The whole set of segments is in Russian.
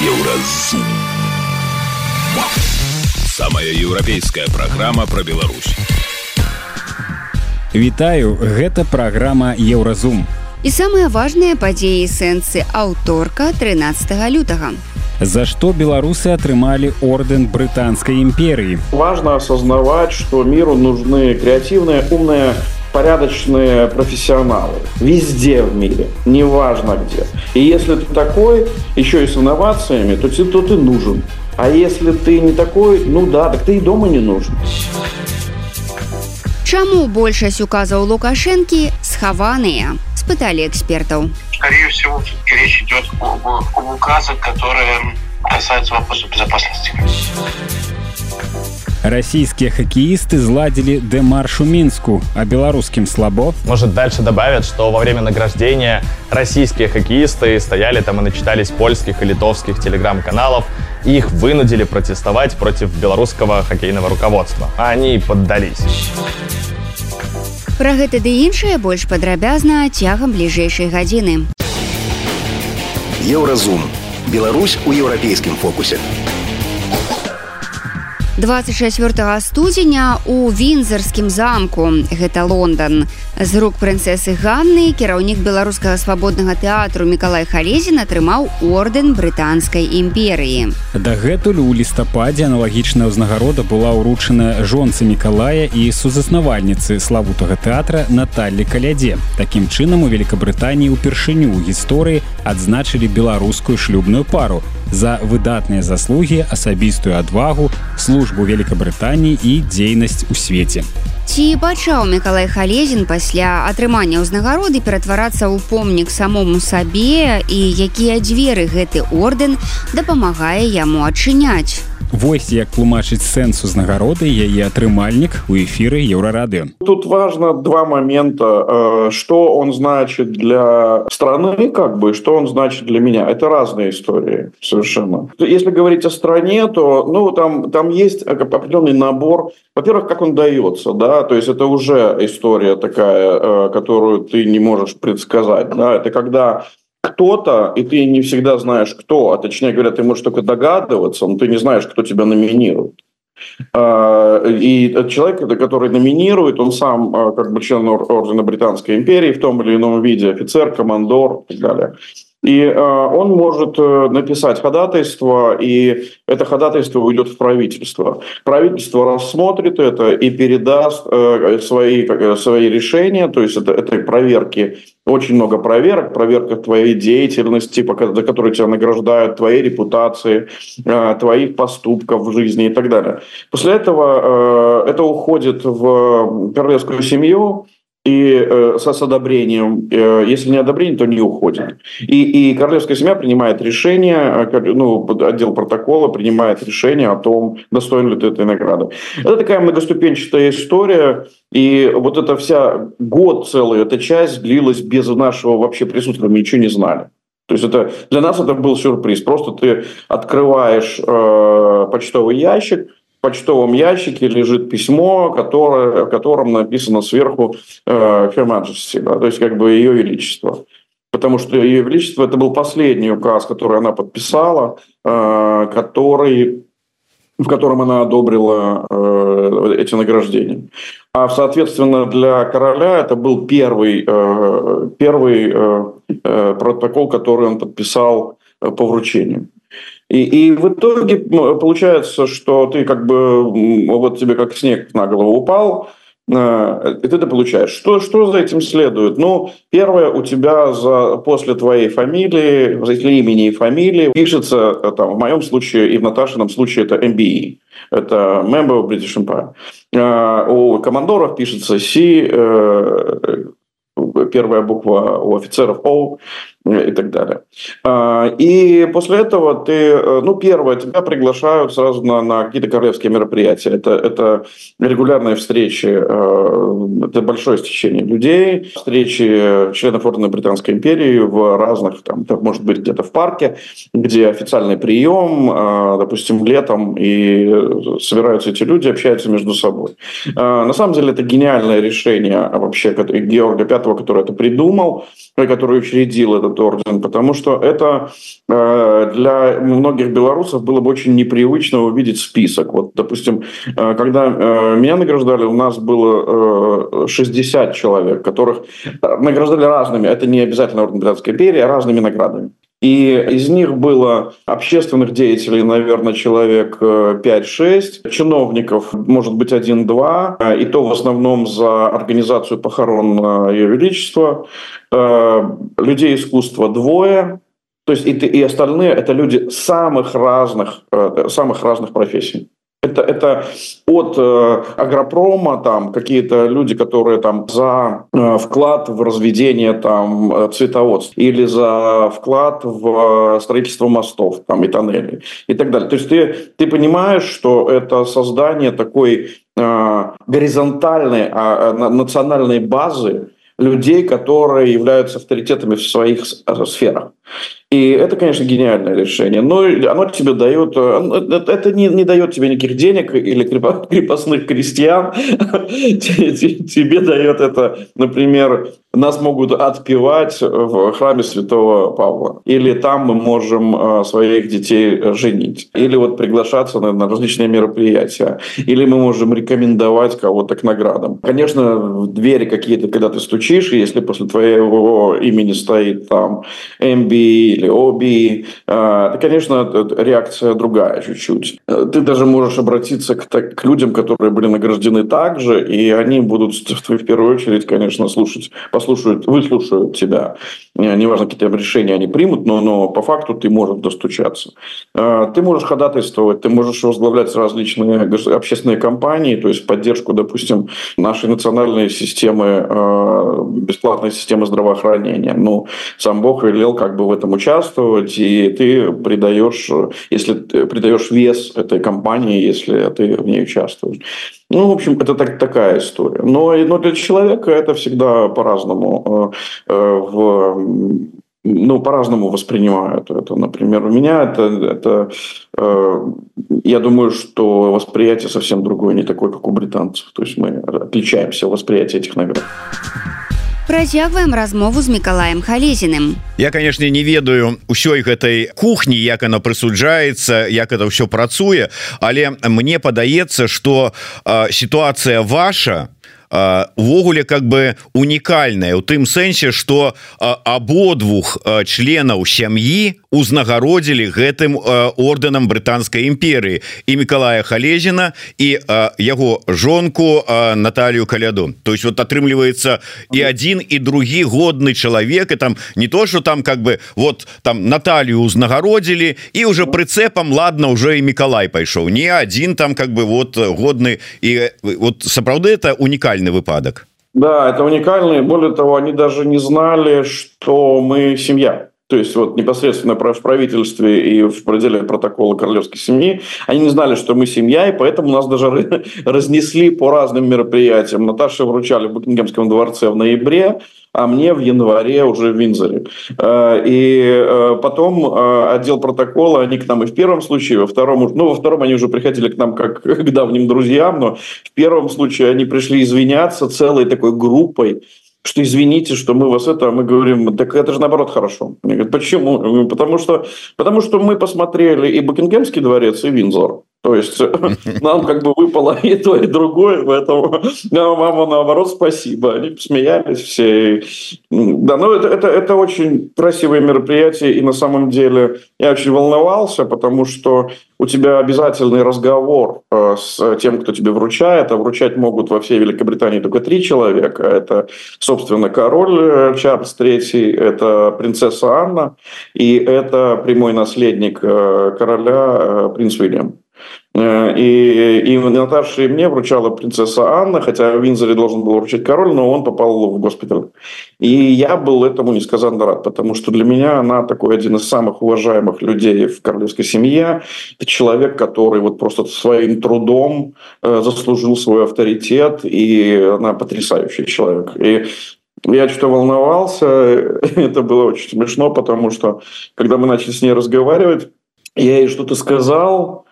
Еўразум. Самая еўрапейская праграма пра Беларусь. Вітаю, гэта праграма Еўразум. І самыя важныя падзеі сэнсы аўторка 13 лютага. За што беларусы атрымалі орден брытанскай імперыі. Важно осознавать, что миру нужны креативные, умные порядочные профессионалы. Везде в мире, неважно где. И если ты такой, еще и с инновациями, то, ты, то ты нужен. А если ты не такой, ну да, так ты и дома не нужен. Чаму большасць указаў Лукашэнкі схаваныя? Спыталі экспертаў. Скорее всего, речь идет об, об указах, которые касаются вопроса безопасности. Расійскія хакеісты зладзілі дэмарш у мінску, а беларускім слабо. Может, дальше добавят, что во время награждения российские хоккеисты стояли там и начитались польских и литовских телеграм-каналов, и их вынудили протестовать против белорусского хоккейного руководства. А они поддались. Пра гэта ды іншае больш падрабязна цягам бліжэйшай гадзіны. Еўразум. Беларусь у еўрапейскім фокусе. 24 студзеня у вінзарскім замку гэта Лондон з рук прынцэсы Ганны кіраўнік беларускага свабоднага тэатру Миколай Халезін атрымаў орден брытанскай імперыі Дагэтуль у лістападзе аналагічная ўзнагарода была ўручана жонцы Миколая і сузаснавальніцы славутага тэатра Наталлі калядзе Такім чынам у Великабрытаніі ўпершыню ў гісторыі адзначылі беларускую шлюбную пару за выдатныя заслугі асабістую адвагу службу Великабрытаніі і дзейнасць у свеце. Ці пачаў Миколай Халезін пасля атрымання ўзнагароды ператварацца ў помнік самому сабе і якія дзверы гэты ордэн дапамагае яму адчыняць. Вось як тлумачыць сэнс узнагароды яе атрымальнік у эфіры еўрарады. Тут важно два момента. Э, что он значит для страны, как бы, что он значит для меня. Это разные истории совершенно. Если говорить о стране, то ну, там, там есть определенный набор. Во-первых, как он дается, да, то есть это уже история такая, э, которую ты не можешь предсказать. Да? Это когда кто-то, и ты не всегда знаешь, кто, а точнее говоря, ты можешь только догадываться, но ты не знаешь, кто тебя номинирует. А, и человек, который номинирует, он сам а, как бы член Ордена Британской империи в том или ином виде, офицер, командор и так далее. И э, он может э, написать ходатайство, и это ходатайство уйдет в правительство. Правительство рассмотрит это и передаст э, свои, свои решения, то есть это, это проверки, очень много проверок, проверка твоей деятельности, за которую тебя награждают, твоей репутации, твоих поступков в жизни и так далее. После этого это уходит в королевскую семью, и э, с, одобрением, э, если не одобрение, то не уходит. И, и королевская семья принимает решение, э, ну, отдел протокола принимает решение о том, достоин ли ты этой награды. Это такая многоступенчатая история, и вот эта вся год целый, эта часть длилась без нашего вообще присутствия, мы ничего не знали. То есть это для нас это был сюрприз. Просто ты открываешь э, почтовый ящик, почтовом ящике лежит письмо, которое, в котором написано сверху э, Her Majesty, да, то есть как бы ее величество. Потому что ее величество это был последний указ, который она подписала, э, который в котором она одобрила э, эти награждения. А, соответственно, для короля это был первый, э, первый протокол, который он подписал по вручению. И, и в итоге получается, что ты как бы, вот тебе как снег на голову упал, э, и ты это получаешь. Что, что за этим следует? Ну, первое, у тебя за, после твоей фамилии, после имени и фамилии пишется, э, там, в моем случае и в Наташином случае это MBE. Это Member of British Empire. Э, у командоров пишется C, первая буква у офицеров O, и так далее. А, и после этого ты, э, ну, первое, тебя приглашают сразу на, на какие-то королевские мероприятия. Это, это регулярные встречи, э, это большое стечение людей, встречи членов Ордена Британской империи в разных, там, это может быть где-то в парке, где официальный прием, э, допустим, летом, и собираются эти люди, общаются между собой. На самом деле это гениальное решение вообще Георга Пятого, который это придумал, который учредил этот этот орден, потому что это э, для многих белорусов было бы очень непривычно увидеть список. Вот, допустим, э, когда э, меня награждали, у нас было э, 60 человек, которых награждали разными, это не обязательно орден Британской империи, а разными наградами. И из них было общественных деятелей, наверное, человек 5-6, чиновников, может быть, 1-2, и то в основном за организацию похорон Ее Величества, людей искусства двое, то есть и, и остальные это люди самых разных, самых разных профессий. Это, это от э, агропрома, там какие-то люди, которые там за э, вклад в разведение там э, цветоводств или за вклад в э, строительство мостов там и тоннелей и так далее. То есть ты, ты понимаешь, что это создание такой э, горизонтальной э, национальной базы людей, которые являются авторитетами в своих э, сферах. И это, конечно, гениальное решение. Но оно тебе дает... Э, это не, не дает тебе никаких денег или крепостных крестьян. Тебе дает это, например, нас могут отпевать в храме святого Павла. Или там мы можем э, своих детей женить. Или вот приглашаться на, на различные мероприятия. Или мы можем рекомендовать кого-то к наградам. Конечно, в двери какие-то, когда ты стучишь, если после твоего имени стоит там MB или оби, то, конечно, реакция другая чуть-чуть. Ты даже можешь обратиться к, так, к людям, которые были награждены также, и они будут в первую очередь, конечно, слушать, послушают, выслушают тебя. Неважно, какие там решения они примут, но, но по факту ты можешь достучаться. Ты можешь ходатайствовать, ты можешь возглавлять различные общественные компании, то есть поддержку, допустим, нашей национальной системы, бесплатной системы здравоохранения. Ну, сам Бог велел как бы в этом участвовать участвовать, и ты придаешь, если ты придаешь вес этой компании, если ты в ней участвуешь. Ну, в общем, это так, такая история. Но, но для человека это всегда по-разному э, э, в ну, по-разному воспринимают это. Например, у меня это, это э, я думаю, что восприятие совсем другое, не такое, как у британцев. То есть мы отличаемся в восприятии этих наград. Працягваем размову з мікалаем халезіным. Я конечно не ведаю ўсёй гэтай кухні як она прысуджаецца як это ўсё працуе але мне падаецца что сітуацыя ваша увогуле как бы унікальная у тым сэнсе что абодвух членаў сям'і узнагародзілі гэтым ордэнам брытанскай імперыі і Миколая халезіна і яго жонку Наталью каляду то есть вот атрымліваецца і один і другі годны чалавек и там не то что там как бы вот там Наталью узнагародзілі і уже прыцэпам ладно уже і Миколай пайшоў. Не один там как бы вот годны і вот сапраўды это унікальны выпадок. Да это уникальный. Более того они даже не знали что мы семья то есть вот непосредственно в правительстве и в пределе протокола королевской семьи, они не знали, что мы семья, и поэтому нас даже разнесли по разным мероприятиям. Наташе вручали в Букингемском дворце в ноябре, а мне в январе уже в Винзоре. Э, и э, потом э, отдел протокола, они к нам и в первом случае, во втором, ну, во втором они уже приходили к нам как к давним друзьям, но в первом случае они пришли извиняться целой такой группой, что извините, что мы вас это, а мы говорим, так это же наоборот хорошо. Они говорят, почему? Потому что, потому что мы посмотрели и Букингемский дворец, и Винзор. То есть нам как бы выпало и то, и другое, поэтому мама наоборот спасибо. Они посмеялись все. Да, ну это, это, это очень красивое мероприятие, и на самом деле я очень волновался, потому что у тебя обязательный разговор э, с тем, кто тебе вручает, а вручать могут во всей Великобритании только три человека. Это, собственно, король э, Чарльз III, это принцесса Анна, и это прямой наследник э, короля принц Уильям. Э, и, и Наташе и мне вручала принцесса Анна, хотя в Винзоре должен был вручить король, но он попал в госпиталь. И я был этому несказанно рад, потому что для меня она такой один из самых уважаемых людей в королевской семье. Это человек, который вот просто своим трудом э, заслужил свой авторитет, и она потрясающий человек. И я что-то волновался, это было очень смешно, потому что когда мы начали с ней разговаривать, я ей что-то сказал,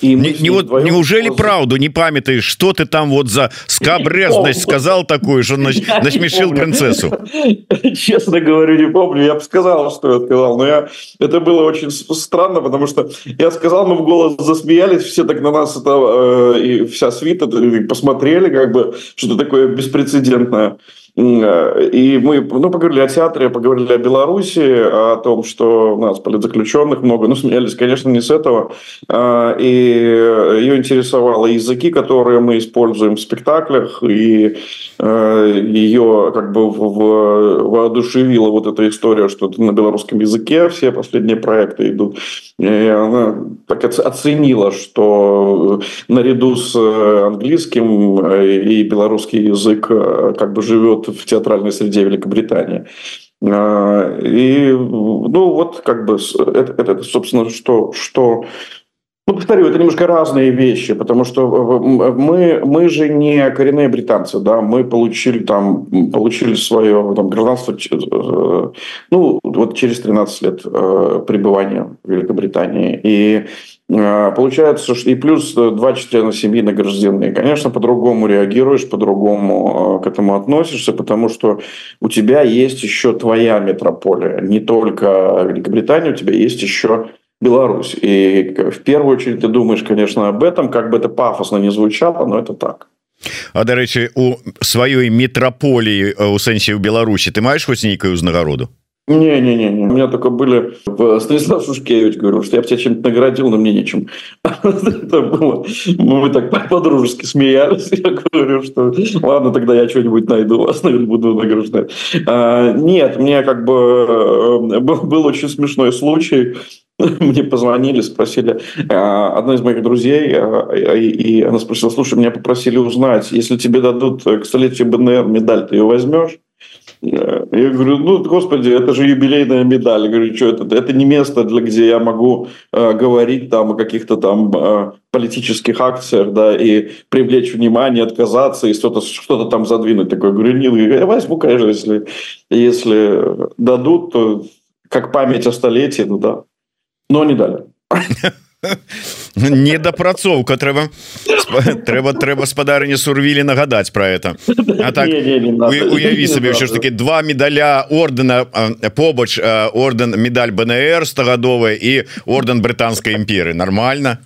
и не, не вот неужели правду не памятаешь что ты там вот за скабрезность сказал такую же насмешил принцессу? Честно говорю не помню. Я бы сказал что я сказал но я это было очень странно потому что я сказал мы в голос засмеялись все так на нас это э, и вся свита посмотрели как бы что-то такое беспрецедентное. и мы ну, поговорили о театре, поговорили о Беларуси, о том, что у нас политзаключенных много. Ну, смеялись, конечно, не с этого. А, и ее интересовало языки, которые мы используем в спектаклях, и э, ее как бы воодушевила вот эта история, что на белорусском языке все последние проекты идут. И она так оценила, что наряду с английским и белорусский язык как бы живет в театральной среде Великобритании. А, и, ну, вот как бы это, это собственно, что, что ну, повторю, это немножко разные вещи, потому что мы, мы же не коренные британцы, да, мы получили там, получили свое там, гражданство, э, ну, вот через 13 лет э, пребывания в Великобритании. И э, получается, что и плюс два члена семьи награждены. Конечно, по-другому реагируешь, по-другому к этому относишься, потому что у тебя есть еще твоя метрополия, не только Великобритания, у тебя есть еще Беларусь. И в первую очередь ты думаешь, конечно, об этом, как бы это пафосно не звучало, но это так. А дарэчы у сваёй метраполіі у сэнсе ў Беларусі ты маеш хоць нейкую ўзнагароду не не не не у меня только были Станислав Шушкевич говорил что я тебя чем-то наградил но мне нечем. Это было. Мы так по-дружески смеялись я говорю что ладно тогда я что-нибудь найду вас наверное буду награждать. А, нет мне как бы э, был очень смешной случай. Мне позвонили, спросили, а, одна из моих друзей, а, и она спросила, слушай, меня попросили узнать, если тебе дадут к столетию БНР медаль, ты ее возьмешь? Я говорю, ну, господи, это же юбилейная медаль. Я говорю, что это? Это не место, для где я могу э, говорить там о каких-то там э, политических акциях, да, и привлечь внимание, отказаться и что-то что там задвинуть. Такое, говорю, нет, я возьму, конечно, если, если дадут, то как память о столетии, ну да но не далі недапрацоўка трэба трэба трэба спадарні сурвілі нагадаць про это. А так уяві сабе ўсё ж таки два медаля ордена побач орден медаль БНР стагадовая і орден британской імперы нормально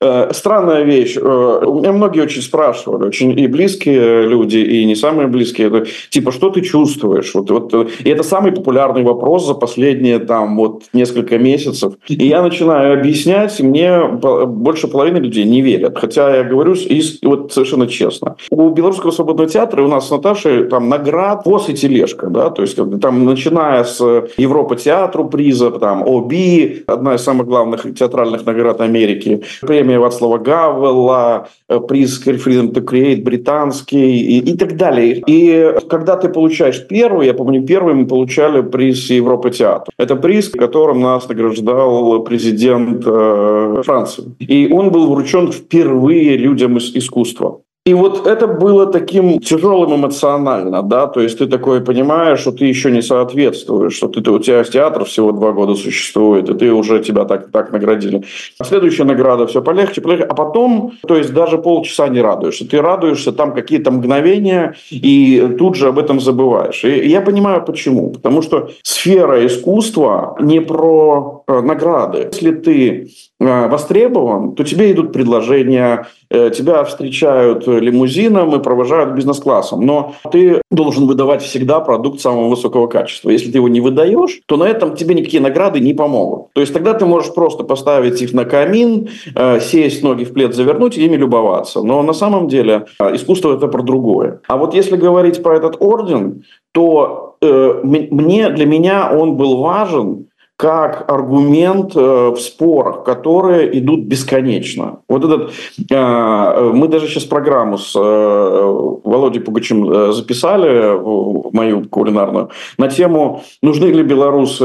э, странная вещь. Э, у меня многие очень спрашивали очень и близкие люди и не самые близкие. Это типа что ты чувствуешь? Вот вот и это самый популярный вопрос за последние там вот несколько месяцев. И я начинаю объяснять мне больше половины людей не верят. Хотя я говорю и, вот совершенно честно. У Белорусского свободного театра у нас с Наташей там наград после тележка, да, то есть там начиная с Европа театру приза, там ОБИ, одна из самых главных театральных наград Америки, премия Вацлава Гавела, э, приз Freedom to Create британский и, и так далее. И когда ты получаешь первый, я помню, первый мы получали приз Европа театра. Это приз, которым нас награждал президент э, Франции. И он был вручен впервые людям из искусства. И вот это было таким тяжелым эмоционально, да, то есть ты такое понимаешь, что ты еще не соответствуешь, что ты, у тебя театр всего два года существует, и ты уже тебя так, так наградили. А следующая награда все полегче, полегче, а потом, то есть даже полчаса не радуешься, ты радуешься там какие-то мгновения, и тут же об этом забываешь. И я понимаю почему, потому что сфера искусства не про э, награды. Если ты э, востребован, то тебе идут предложения, э, тебя встречают лимузином и провожают бизнес-классом. Но ты должен выдавать всегда продукт самого высокого качества. Если ты его не выдаешь, то на этом тебе никакие награды не помогут. То есть тогда ты можешь просто поставить их на камин, э, сесть, ноги в плед завернуть и ими любоваться. Но на самом деле э, искусство это про другое. А вот если говорить про этот орден, то э, мне, для меня он был важен как аргумент э, в спорах, которые идут бесконечно. Вот этот, э, мы даже сейчас программу с э, Володей Пугачем записали, мою кулинарную, на тему, нужны ли белорусы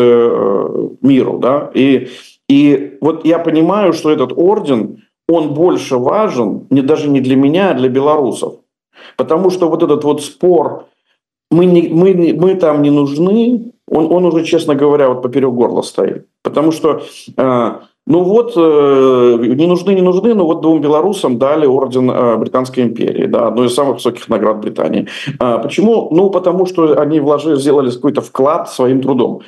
миру. Да? И, и вот я понимаю, что этот орден, он больше важен не, даже не для меня, а для белорусов. Потому что вот этот вот спор, мы, не, мы, мы там не нужны, он, он уже, честно говоря, вот поперек горла стоит. Потому что э, Ну вот, э, не нужны, не нужны, но вот двум белорусам дали орден э, Британской империи, да, одну из самых высоких наград Британии. А, почему? Ну, потому что они вложили, сделали какой-то вклад своим трудом.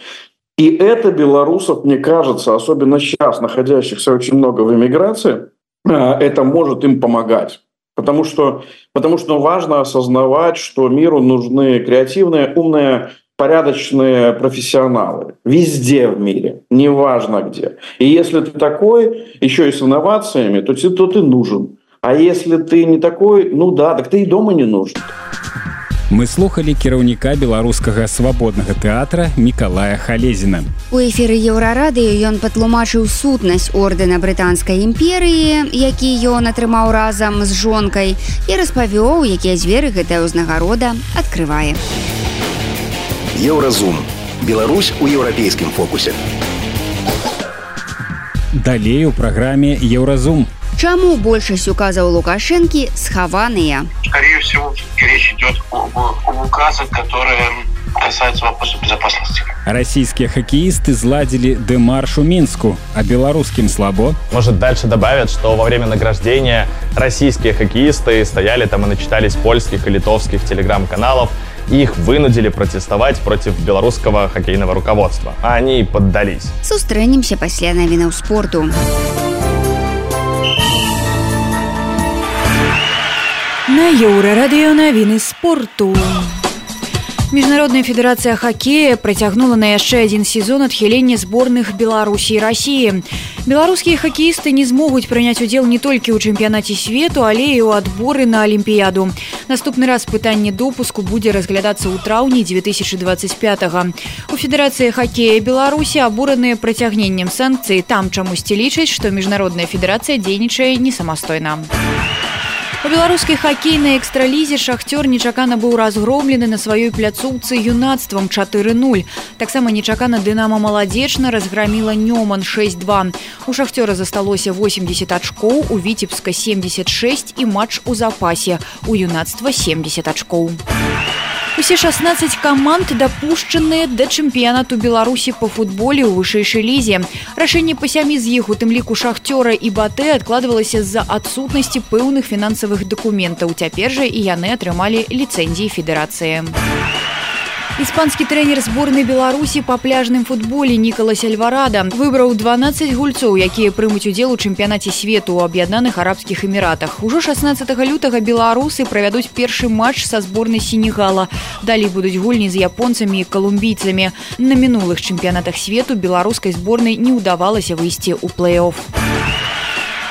И это белорусов, мне кажется, особенно сейчас, находящихся очень много в эмиграции, э, это может им помогать. Потому что, потому что важно осознавать, что миру нужны креативные, умные, порядочные профессионалы. Везде в мире, неважно где. И если ты такой, еще и с инновациями, то, то ты нужен. А если ты не такой, ну да, так ты и дома не нужен. Мы слухали кіраўніка беларускага свабоднага тэатра Миколая Халезіна. У эфіры еўрарадыё ён патлумачыў сутнасць ордэна брытанскай імперыі, які ён атрымаў разам з жонкай і распавёў, якія зверы гэтая ўзнагарода адкрывае. Еўразум. Беларусь у еўрапейскім фокусе. Далей у праграме Еўразум. Чаму большасць указаў Лукашэнкі схаваныя? Скорее всего, речь идет об, об указах, которые касаются вопроса безопасности. Российские хоккеисты зладили демарш у Минску, а белорусским слабо. Может, дальше добавят, что во время награждения российские хоккеисты стояли там и начитались польских и литовских телеграм-каналов, и их вынудили протестовать против белорусского хоккейного руководства. А они поддались. Сустрэнемся пасля навінаў спорту. На еўрарадыё навіны спорту. Міжнародная федэрацыя хакея працягнула на яшчэ адзін сезон адхілення зборных беларусі і рассіі беларускія хакеісты не змогуць прыняць удзел не толькі ў чэмпіянаце свету але і ў адборы на алімпіяду наступны раз пытанне допуску будзе разглядацца ў траўні 2025 у федэрацыі хакея беларусі абураныя прыцягненнем санкцый там чамусьці лічаць што міжнародная федэрацыя дзейнічае не самастойна а У беларускай хакейнай экстралізе шахцёр нечакана быў разгромлены на сваёй пляцоўцы юнацтвам 4-0. Таксама нечакана дынама маладзечна разграміла Нёман 62. У шахцёра засталося 80 ачкоў, у віцебска 76 і матч у запасе. У юнацтва 70 ачкоў. Усе 16 каманд дапушчаныя да чэмпіянату беларусі по футболе ў вышэйшай лізе. Рашэнне па сямі з іх у тым ліку шахцёра і батэ адкладвалася з-за адсутнасці пэўных фінансавых дакументаў. Цяпер жа і яны атрымалі ліцэнзіі федэрацыі Іспанскі трэнер зборнай Беларусі па пляжным футболе Нікалас Альварада выбраў 12 гульцоў, якія прымуць удзел у чэмпіянаце свету ў аб'яднаных арабскіх эміратах. Ужо 16 лютага беларусы правядуць першы матч са зборнай сенегала. Далей будуць гульні з японцамі і калумбійцамі. На мінулых чэмпіянатах свету беларускай зборнай не ўдавалася выйсці ў плэй-офф.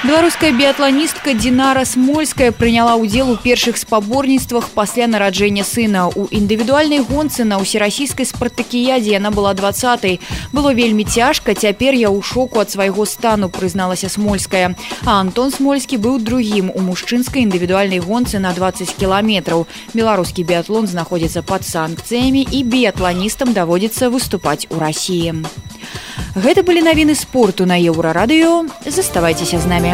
Беларуская біятланістка Дінара Смольская прыняла ўдзел у першых спаборніцтвах пасля нараджэння сына. У індывідуальнай гонцы на ўсерасійскай спартакіядзе яна была 20. Было вельмі цяжка, цяпер я ў шоку ад свайго стану прызналася Смольская. А Антон Смольскі быў другім у мужчынскай індывідуальнай гонцы на 20 кіламетраў. Беларускі біятлон знаходзіцца пад санкцыямі і біятланістам даводзіцца выступаць у рассіі. Гэта былі навіны спорту на еўрарадыё. Заставайцеся з намі.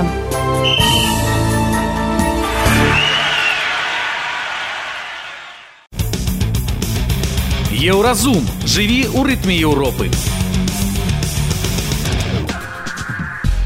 Еўразум жыві ў рытме Еўропы.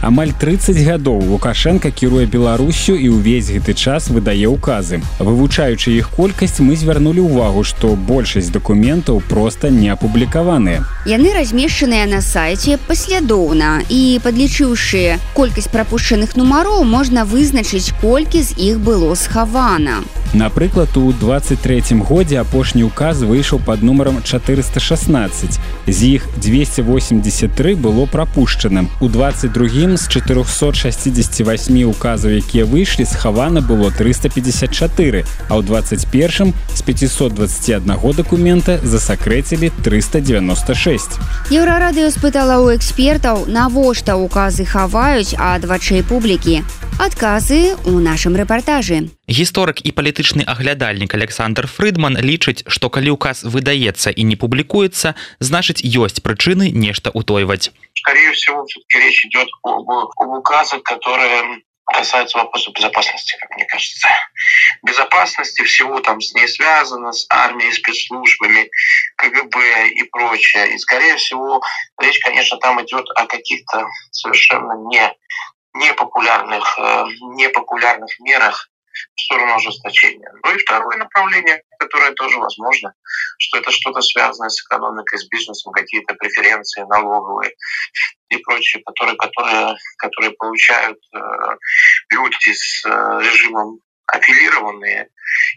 амаль 30 гадоў лукашенко кіруе беларусю і ўвесь гэты час выдае ўказы вывучаючы іх колькасць мы звярнулі ўвагу што большасць дакументаў проста не апублікаваныя яны размешчаныя на сайце паслядоўна і падлічыўшы колькасць прапушчаных нумароў можна вызначыць колькі з іх было схавана напрыклад у 23 годзе апошні указ выйшаў под нумаром 416 з іх 283 было прапушчаным у 22 з 468 указаў якія выйшлі схавана было 354 а ў 21 з 521 дакумента засакрэцілі 396 еўрарадыё спытала ў экспертаў навошта указы хаваюць ад вачэй публікі адказы у нашым рэпартажы гісторык і палітычны аглядальнік александр фрыдман лічыць што калі указ выдаецца і не публікуецца значыць ёсць прычыны нешта утойваць скорее всего, все-таки речь идет об, об указах, которые касается вопроса безопасности, как мне кажется. Безопасности всего там с ней связано, с армией, спецслужбами, КГБ и прочее. И, скорее всего, речь, конечно, там идет о каких-то совершенно не непопулярных, э, непопулярных мерах в сторону ожесточения. Ну и второе направление, которое тоже возможно, что это что-то связанное с экономикой, с бизнесом, какие-то преференции налоговые и прочее, которые, которые, которые получают э, люди с э, режимом аффилированные,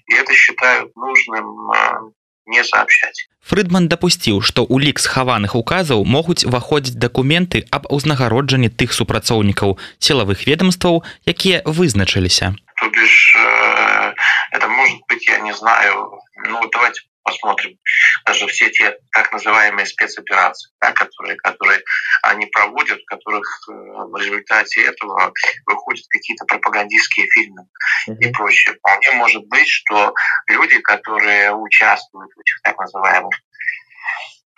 и это считают нужным э, не сообщать. Фрыдман дапусціў, што ў лік схаваных указаў могуць уваходзіць дакументы аб узнагароджанні тых супрацоўнікаў сілавых ведомстваў, якія вызначыліся. То бишь, э, это может быть, я не знаю, ну давайте посмотрим даже все те так называемые спецоперации, да, которые, которые они проводят, в которых э, в результате этого выходят какие-то пропагандистские фильмы mm-hmm. и прочее. Вполне может быть, что люди, которые участвуют в этих так называемых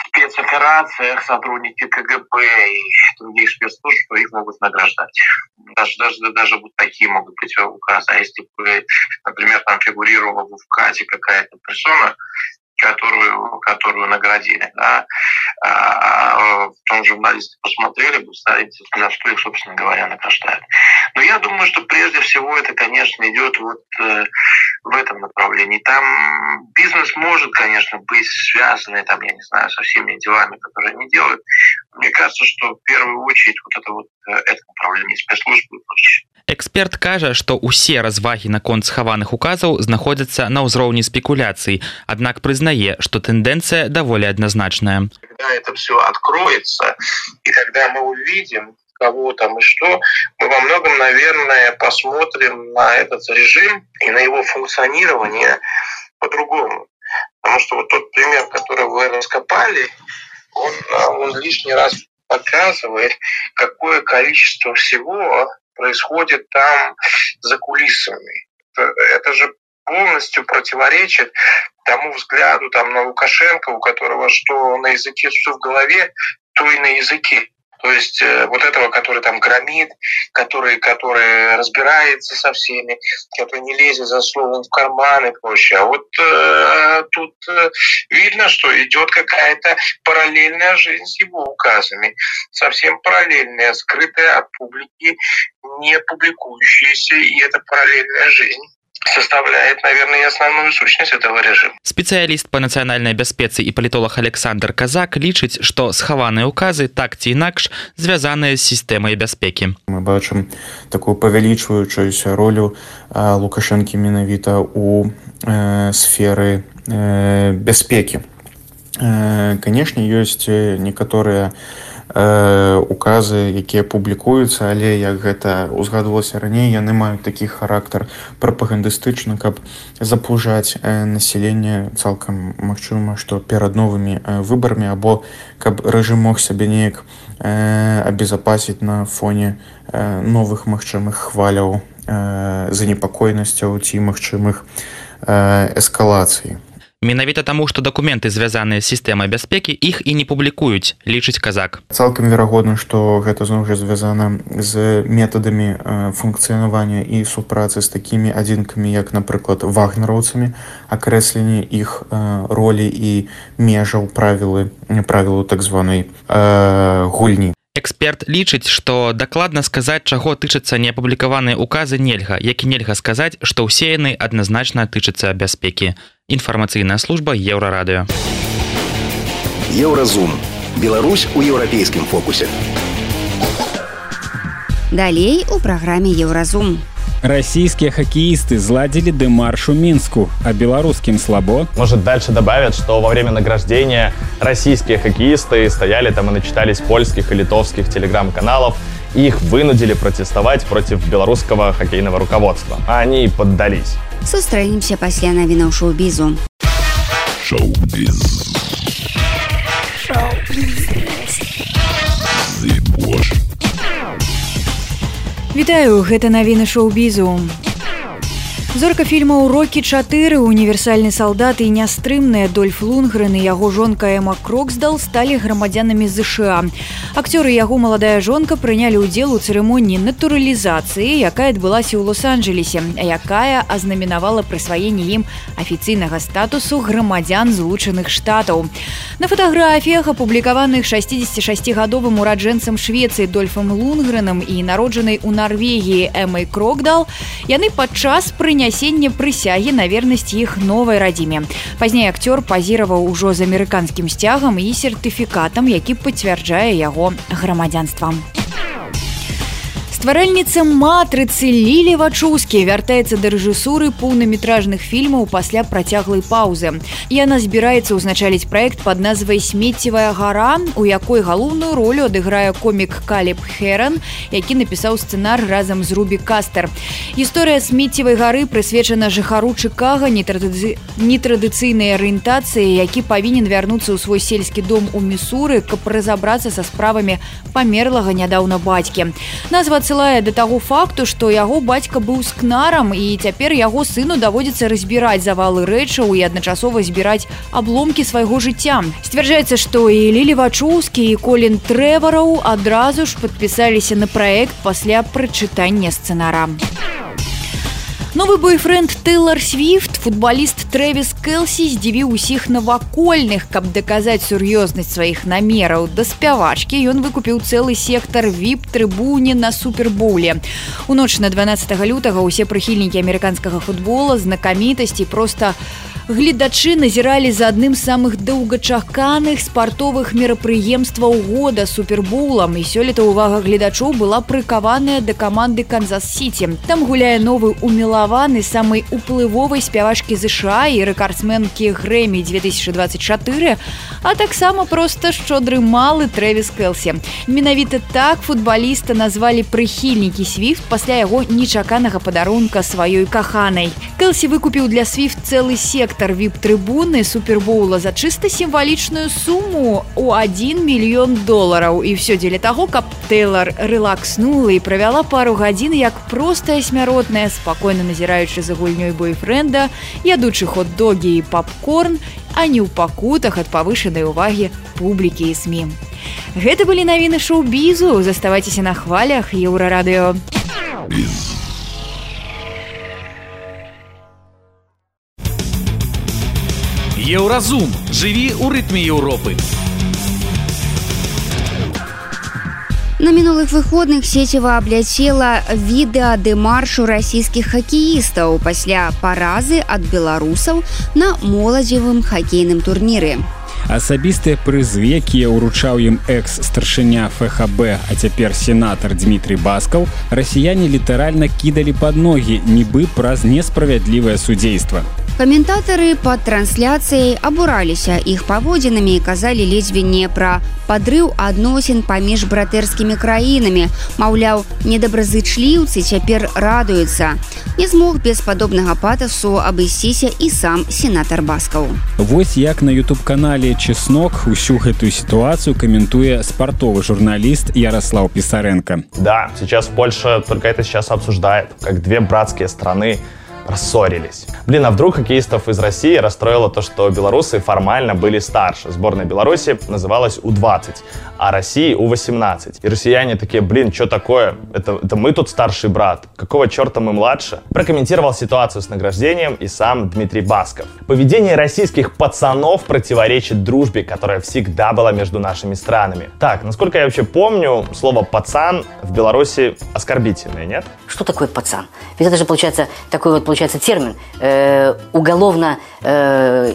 спецоперациях сотрудники КГБ и других спецслужб, что их могут награждать. Даже, даже, даже вот такие могут быть указы. А если бы, например, там фигурировала в указе какая-то персона, которую, которую наградили. Да. А, в том журналисты посмотрели бы, знаете, на что их, собственно говоря, награждают. Но я думаю, что прежде всего это, конечно, идет вот э, в этом направлении. Там бизнес может, конечно, быть связанный, там, я не знаю, со всеми делами, которые они делают. Мне кажется, что в первую очередь вот это вот э, это направление спецслужбы и прочее. Эксперт кажа, што ўсе развагі наконт схаваных указаў знаходзяцца на ўзроўні спекуляцый, аднак прызнае, што тэндэнцыя даволі адназначная. Когда это все откроется, и когда мы увидим, кого там и что, мы во многом, наверное, посмотрим на этот режим и на его функционирование по-другому. Потому что вот тот пример, который вы раскопали, он, он лишний раз показывает, какое количество всего происходит там за кулисами. Это, это же полностью противоречит тому взгляду там, на Лукашенко, у которого что на языке, что в голове, то и на языке. То есть э, вот этого, который там громит, который, который разбирается со всеми, который не лезет за словом в карман и прочее. А вот э, тут э, видно, что идет какая-то параллельная жизнь с его указами. Совсем параллельная, скрытая от публики, не публикующаяся, и это параллельная жизнь составляет, наверное, и основную сущность этого режима. Спецыяліст па нацыянальнай бяспецы і палітолог Александр Казак лічыць, што схаваныя ўказы так ці інакш звязаныя з сістэмай бяспекі. Мы бачым такую павялічваючуюся ролю Лукашэнкі менавіта ў э, сферы э, бяспекі. Э, канешне, ёсць некаторыя, э, указы якія публікуюцца але як гэта узгадвалася раней яны маюць такі характар прапагандыстычны каб запужаць э, население цалкам магчыма што перад новымі э, выбарамі або каб рэжым мог сябе неяк э, абезапасіць на фоне э, новых магчымых хваляў э, занепакойнасцяў ці магчымых э, эскалацыі Менавіта таму, што дакументы звязаныя з сістэмай бяспекі іх і не публікуюць, лічыць казак. Цалкам верагодна, што гэта зноў жа звязана з метадамі функцыянавання і супрацы з такімі адзінкамі, як, напрыклад, вагнераўцамі, акрэсленне іх ролі і межаў правілы правілу так званай гульні. Эксперт лічыць, што дакладна сказаць, чаго тычацца неапублікаваныя указы нельга, як і нельга сказаць, што ўсе яны адназначна тычацца бяспекі. Інфармацыйная служба еўрарадыё. Еўразум. Беларусь у еўрапейскім фокусе. Далей у праграме Еўразум. Российские хоккеисты зладили демарш у Минску, а белорусским слабо. Может, дальше добавят, что во время награждения российские хоккеисты стояли там и начитались польских и литовских телеграм-каналов, и их вынудили протестовать против белорусского хоккейного руководства. А они поддались. Сустранимся после новинок шоу-бизу. Шоу-биз. Шоу-биз. Вітаю гэта навіны шоу-бізу. зорка фільма урокі 4 універсальны салдат і нястрымныя дольф лунгрен і яго жонка эма кроксдал сталі грамадзянамі ЗША акцёры яго маладая жонка прынялі ўдзел у цырымоніі натуралізацыі якая адбылася ў лос-анджелесе якая азнаменавала прысваенне ім афіцыйнага статусу грамадзян злучаных штатаў на фатаграфіях апублікаваных 66гадовым ураджэнцам швецыі дольфам лунгренам і народжанай у нарвегіі эмай крокдал яны падчас прынясення прысягі на вернасць іх новай радзіме пазней акцёр пазіраваў ужо з амерыканскім сцягам і сертыфікатам які пацвярджае яго грамадзянствам стваральніца матрыцы лілі вачуўскі вяртаецца да рэжысуры поўнаметражных фільмаў пасля працяглай паўзы яна збіраецца ўзначаліць проект под назвай смеццевая гара у якой галоўную ролю адыграе комік калеб херан які напісаў сцэнар разам з рубі кастер гісторыя смеццевай гары прысвечана жыхару чыкага нетрадыцыйнай арыентацыі які павінен вярнуцца ў свой сельскі дом у місуры каб разабрацца са справамі памерлага нядаўна бацькі назва адсылае да таго факту што яго бацька быў скнарам і цяпер яго сыну даводзіцца разбіраць завалы рэчаў і адначасова збіраць абломкі свайго жыцця. Сцвярджаецца што і лілі вачуўскі і колін трэвараў адразу ж падпісаліся на праект пасля прачытання сцэнара Новы бойфренд Тейлор Свифт, футболист Трэвіс Кэлсі здзівіў усіх навакольных, каб даказаць сур'ёзнасць сваіх намераў. Да спявачкі ён выкупіў цэлы сектар віп-трыбуне на супербоуле. У ноч на 12 лютага ўсе прыхільнікі амерыканскага футбола знакамітасці проста гледачы назіралі за адным з самых доўгачаканых спартовых мерапрыемстваў года супербулам і сёлета ўвага гледачоў была прыкаваная да каманды канзас-сіці там гуляе новы умілаваны самай уплывовай спявачкі ЗША і рэкардсменкі грэмі 2024 а таксама проста шчодры малы трэвіс кэлсі менавіта так футбаліста назвалі прыхільнікі свіфт пасля яго нечаканага падарунка сваёй каханай кэлсі выкупіў для свіфт цэлы сектор дырэктар віп-трыбуны супербоула за чыста сімвалічную суму у 1 мільён долараў і все дзеля таго каб Тейлор рэлакснула і правяла пару гадзін як простая смяротная спакойна назіраючы за гульнёй бойфренда ядучы хот-догі і папкорн а не ў пакутах ад павышанай увагі публікі і сМ Гэта былі навіны шоу-бізу заставайцеся на хвалях еўрарадыё Biz. Еўразум жыві ў рытме Еўропы. На мінулых выходных сеціва абляцела відэа дэмаршу расійскіх хакеістаў пасля паразы ад беларусаў на моладзевым хакейным турніры. Асабістыя прызы, якія ўручаў ім экс-старшыня ФХБ, а цяпер сенатар Дмітрий Баскаў, расіяне літаральна кідалі пад ногі, нібы праз несправядлівае судзейства. Каментатары пад трансляцыяй абураліся іх паводзінамі і казалі ледзьве не пра падрыў адносін паміж братэрскімі краінамі. Маўляў, недабразычліўцы цяпер радуюцца. Не змог без падобнага патасу абысціся і сам сенатар баскаў. Вось як на YouTube-канале чеснок усю гэтую сітуацыю каментуе спартовы журналіст Ярослав Писаренко. Да, сейчас Польша только это сейчас обсуждает, как две братские страны рассорились. Блин, а вдруг хоккеистов из России расстроило то, что белорусы формально были старше. Сборная Беларуси называлась У-20, а России У-18. И россияне такие, блин, что такое? Это, это мы тут старший брат. Какого черта мы младше? Прокомментировал ситуацию с награждением и сам Дмитрий Басков. Поведение российских пацанов противоречит дружбе, которая всегда была между нашими странами. Так, насколько я вообще помню, слово «пацан» в Беларуси оскорбительное, нет? Что такое пацан? Ведь это же получается такой вот получается термин э, уголовно э,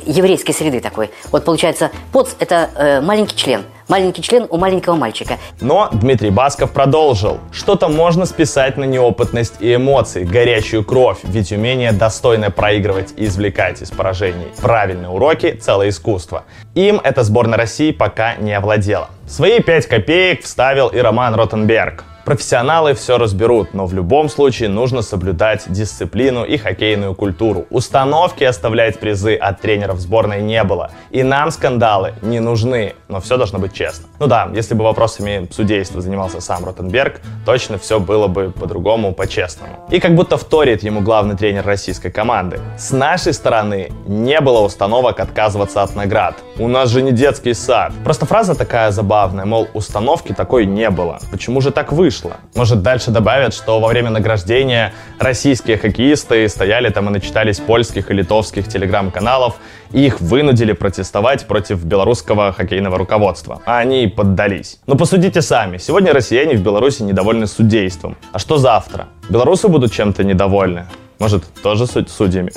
среды такой. Вот получается поц это э, маленький член. Маленький член у маленького мальчика. Но Дмитрий Басков продолжил. Что-то можно списать на неопытность и эмоции, горячую кровь, ведь умение достойно проигрывать и извлекать из поражений правильные уроки – целое искусство. Им эта сборная России пока не овладела. Свои пять копеек вставил и Роман Ротенберг. Профессионалы все разберут, но в любом случае нужно соблюдать дисциплину и хоккейную культуру. Установки оставлять призы от тренеров сборной не было. И нам скандалы не нужны, но все должно быть честно. Ну да, если бы вопросами судейства занимался сам Ротенберг, точно все было бы по-другому, по-честному. И как будто вторит ему главный тренер российской команды. С нашей стороны не было установок отказываться от наград. У нас же не детский сад. Просто фраза такая забавная, мол, установки такой не было. Почему же так вышло? вышло. Может, дальше добавят, что во время награждения российские хоккеисты стояли там и начитались польских и литовских телеграм-каналов, и их вынудили протестовать против белорусского хоккейного руководства. А они поддались. Но посудите сами. Сегодня россияне в Беларуси недовольны судейством. А что завтра? Белорусы будут чем-то недовольны? Может, тоже суд судьями?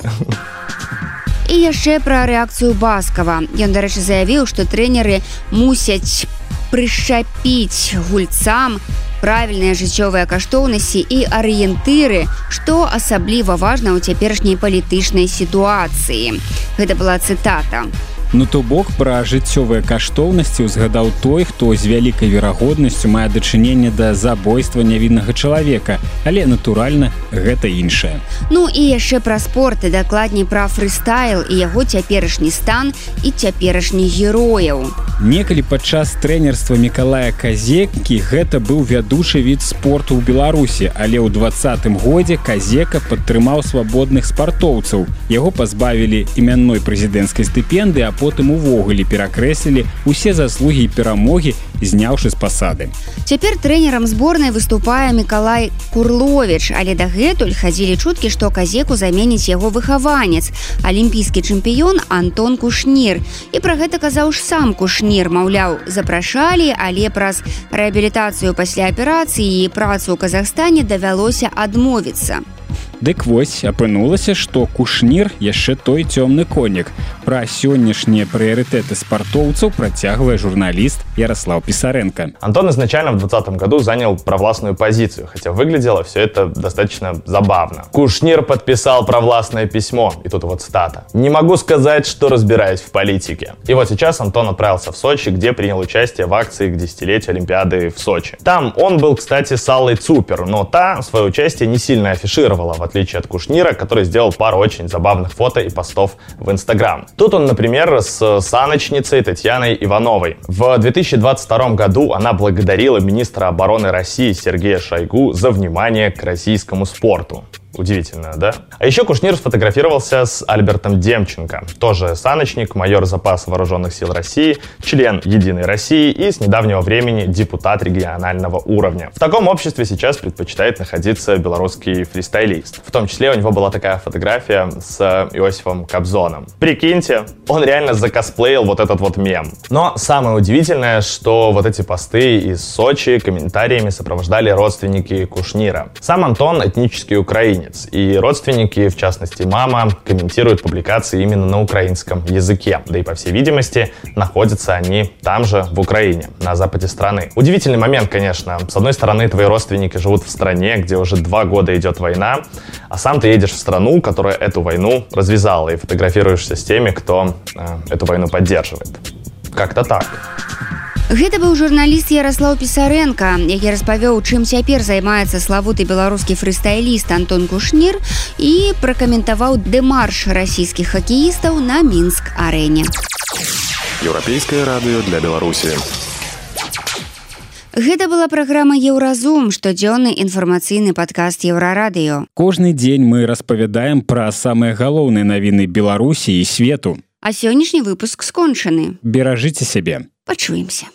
і яшчэ пра рэакцыю баскава ён дарэчы заявіў што трэнеры мусяць прышчапіць гульцам правільныя жыццёвыя каштоўнасці і арыентыры што асабліва важна ў цяперашняй палітычнай сітуацыі гэта была цытата у Ну то бок пра жыццёвыя каштоўнасці узгадаў той, хто з вялікай верагоднасцю мае дачыненне да забойства нявіннага чалавека, але натуральна гэта іншае. Ну і яшчэ пра спорт і дакладней пра фрыстайл і яго цяперашні стан і цяперашніх герояў. Некалі падчас трэнерства Миколая казеккі гэта быў вядучы від спорту ў Беларусі, але ў двадцатым годзе казека падтрымаў свабодных спартоўцаў. Яго пазбавілі імянной прэзідэнцкай стыпенды, а потым увогуле перакрэслілі усе заслугі і перамогі зняўшы з пасады. Цяпер трэнерам зборнай выступае мікалай курлович але дагэтуль хадзілі чуткі што казеку заменіць яго выхаванец алімпійскі чэмпіён антон кушнір. І пра гэта казаў ж сам кушнір маўляў запрашалі але праз рэабілітацыю пасля аперацыі і працу ў казахстане давялося адмовіцца. Дык вось апынулася, што кушнір яшчэ той цёмны конік. Пра сённяшнія прыярытэты спартоўцаў працягвае журналіст Ярослав Писаренко. Антон изначально в 2020 году занял провластную позицию, хотя выглядело все это достаточно забавно. Кушнир подписал провластное письмо, и тут вот цитата. «Не могу сказать, что разбираюсь в политике». И вот сейчас Антон отправился в Сочи, где принял участие в акции к десятилетию Олимпиады в Сочи. Там он был, кстати, с Аллой Цупер, но та свое участие не сильно афишировала, в отличие от Кушнира, который сделал пару очень забавных фото и постов в Инстаграм. Тут он, например, с саночницей Татьяной Ивановой. В 2022 году она благодарила министра обороны России Сергея Шойгу за внимание к российскому спорту. Удивительно, да? А еще Кушнир сфотографировался с Альбертом Демченко, тоже саночник, майор запаса вооруженных сил России, член Единой России и с недавнего времени депутат регионального уровня. В таком обществе сейчас предпочитает находиться белорусский фристайлист. В том числе у него была такая фотография с Иосифом Кобзоном. Прикиньте, он реально закосплеил вот этот вот мем. Но самое удивительное, что вот эти посты из Сочи комментариями сопровождали родственники Кушнира. Сам Антон этнический украинец, украинец. И родственники, в частности мама, комментируют публикации именно на украинском языке. Да и, по всей видимости, находятся они там же, в Украине, на западе страны. Удивительный момент, конечно. С одной стороны, твои родственники живут в стране, где уже два года идет война, а сам ты едешь в страну, которая эту войну развязала, и фотографируешься с теми, кто э, эту войну поддерживает. Как-то так. Гэта быў журналіст Ярослаў Пісаренко, які распавёў, чым цяпер займаецца славуты беларускі фрыстайліст Антон Кушнір і пракаментаваў дэмарш расійскіх хакеістаў на мінск арэне. Еўрапейскае радыё для Беларусі. Гэта была праграма Еўразум, штодзённы інфармацыйны падкаст еўрарадыё. Кожны дзень мы распавядаем пра самыя галоўныя навіны Беларусі і свету. А сённяшні выпуск скончаны. Беражыце сябе. Пачуемся.